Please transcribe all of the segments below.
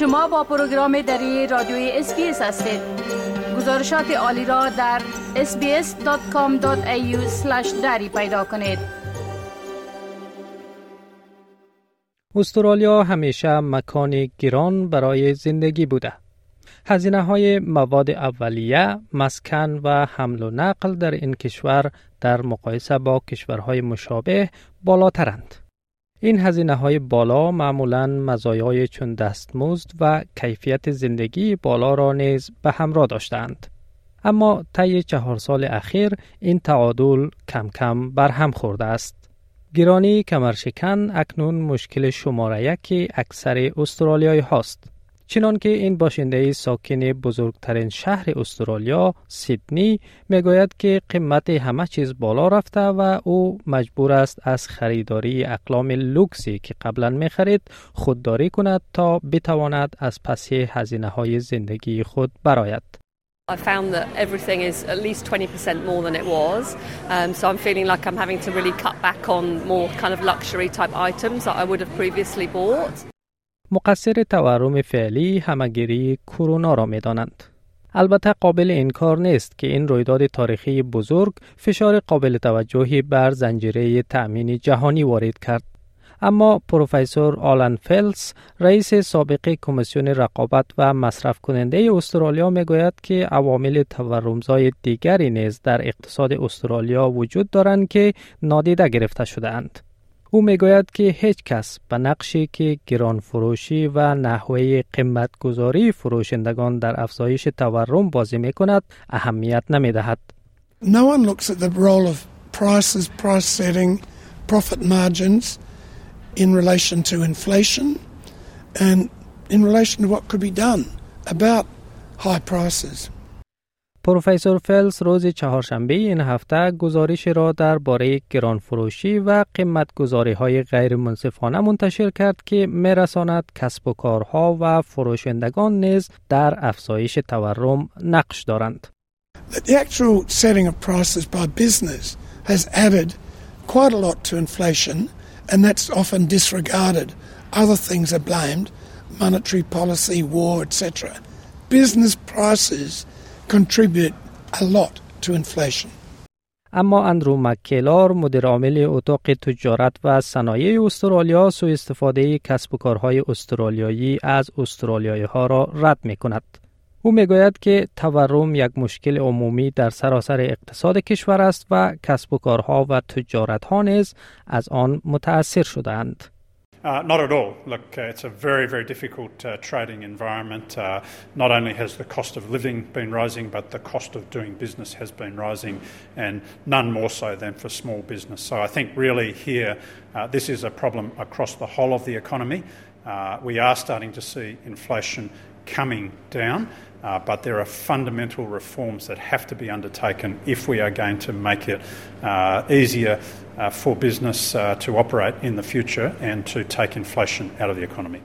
شما با پروگرام دری رادیوی SBS هستید گزارشات عالی را در sbs.com.au دری پیدا کنید استرالیا همیشه مکان گران برای زندگی بوده. هزینه های مواد اولیه، مسکن و حمل و نقل در این کشور در مقایسه با کشورهای مشابه بالاترند. این هزینه های بالا معمولا مزایای چون دستمزد و کیفیت زندگی بالا را نیز به همراه داشتند. اما طی چهار سال اخیر این تعادل کم کم برهم خورده است. گرانی کمرشکن اکنون مشکل شماره یکی اکثر استرالیایی هاست. چنان که این باشنده ساکن بزرگترین شهر استرالیا سیدنی می‌گوید که قیمت همه چیز بالا رفته و او مجبور است از خریداری اقلام لوکسی که قبلا می خرید خودداری کند تا بتواند از پسی هزینه های زندگی خود براید. I found that everything is at least 20% more than it was. Um, so I'm feeling like I'm having to really cut back on more kind of luxury type items that I would have previously bought. مقصر تورم فعلی همگیری کرونا را می دانند. البته قابل انکار نیست که این رویداد تاریخی بزرگ فشار قابل توجهی بر زنجیره تأمین جهانی وارد کرد. اما پروفسور آلن فلس رئیس سابق کمیسیون رقابت و مصرف کننده استرالیا می‌گوید که عوامل تورمزای دیگری نیز در اقتصاد استرالیا وجود دارند که نادیده گرفته شده اند. او می‌گوید که هیچ کس به نقشی که گران فروشی و نحوه قیمت گذاری فروشندگان در افزایش تورم بازی می کند اهمیت نمی دهد. No one looks at the role of prices, price setting, profit margins in relation to inflation and in relation to what could be done about high prices. پروفسور فلس روز چهارشنبه این هفته گزارش را درباره گرانفروشی و قیمت گذاری های غیر منصفانه منتشر کرد که میرساند کسب و کارها و فروشندگان نیز در افزایش تورم نقش دارند. The actual setting of prices by business has added quite a lot to inflation and that's often disregarded. Other things are blamed, monetary policy, war, etc. Business prices contribute a lot to inflation. اما اندرو مکیلار مدیر عامل اتاق تجارت و صنایع استرالیا سوء استفاده کسب و کارهای استرالیایی از استرالیایی ها را رد می کند. او می‌گوید که تورم یک مشکل عمومی در سراسر اقتصاد کشور است و کسب و کارها و تجارت ها نیز از آن متاثر شدند. Uh, not at all. Look, uh, it's a very, very difficult uh, trading environment. Uh, not only has the cost of living been rising, but the cost of doing business has been rising, and none more so than for small business. So I think really here, uh, this is a problem across the whole of the economy. Uh, we are starting to see inflation coming down. Uh, but there are fundamental reforms that have to be undertaken if we are going to make it uh, easier uh, for business uh, to operate in the future and to take inflation out of the economy.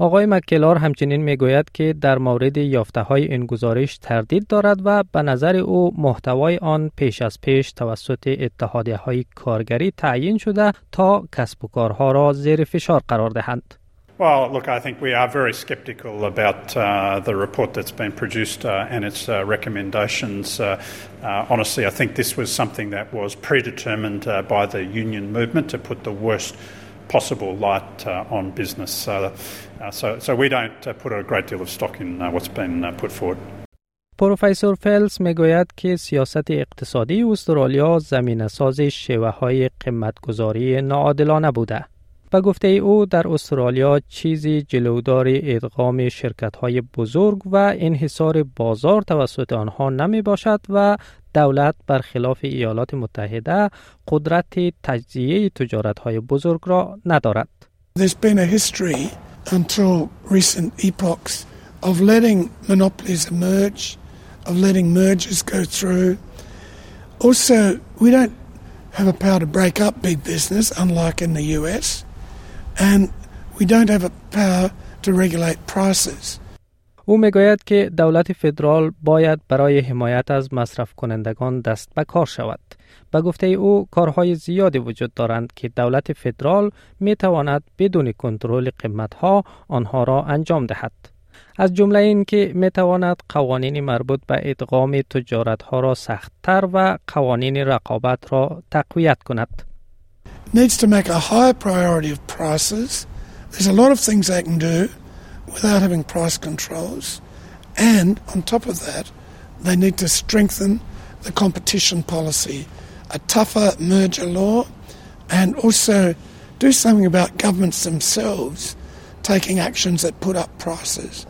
آقای مکلار همچنین میگوید که در مورد یافته های این گزارش تردید دارد و به نظر او محتوای آن پیش از پیش توسط اتحادیه های کارگری تعیین شده تا کسب و کارها را زیر فشار قرار دهند. Well, look, I think we are very sceptical about uh, the report that's been produced uh, and its uh, recommendations. Uh, uh, honestly, I think this was something that was predetermined uh, by the union movement to put the worst possible light on business. So, so, so, we don't put a great deal of stock in what's been put forward. پروفسور فلس میگوید که سیاست اقتصادی استرالیا زمین ساز شیوه های قیمتگذاری ناعادلانه بوده. و گفته او در استرالیا چیزی جلودار ادغام شرکت های بزرگ و انحصار بازار توسط آنها نمی باشد و دولت برخلاف ایالات متحده قدرت تجزیه تجارت های بزرگ را ندارد. There's been a history until recent epochs of letting monopolies emerge, of letting mergers go through. Also, we don't have a power to break up big business, unlike in the US. And we don't have a power to regulate prices. او می‌گوید که دولت فدرال باید برای حمایت از مصرف کنندگان دست به کار شود. به گفته او کارهای زیادی وجود دارند که دولت فدرال می تواند بدون کنترل قیمت ها آنها را انجام دهد. از جمله این که می تواند قوانین مربوط به ادغام تجارت ها را سختتر و قوانین رقابت را تقویت کند. Needs to make a higher priority of prices. There's a lot of things they can do without having price controls. And on top of that, they need to strengthen the competition policy, a tougher merger law, and also do something about governments themselves taking actions that put up prices.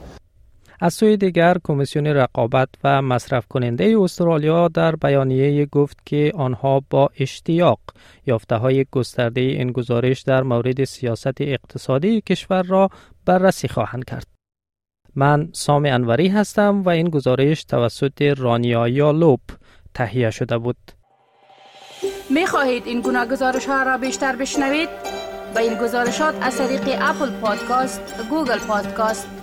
از سوی دیگر کمیسیون رقابت و مصرف کننده استرالیا در بیانیه گفت که آنها با اشتیاق یافته های گسترده این گزارش در مورد سیاست اقتصادی کشور را بررسی خواهند کرد. من سام انوری هستم و این گزارش توسط رانیا یالوب تهیه شده بود. می خواهید این گونه گزارش ها را بیشتر بشنوید؟ با این گزارشات از طریق Apple Podcast، Google Podcast،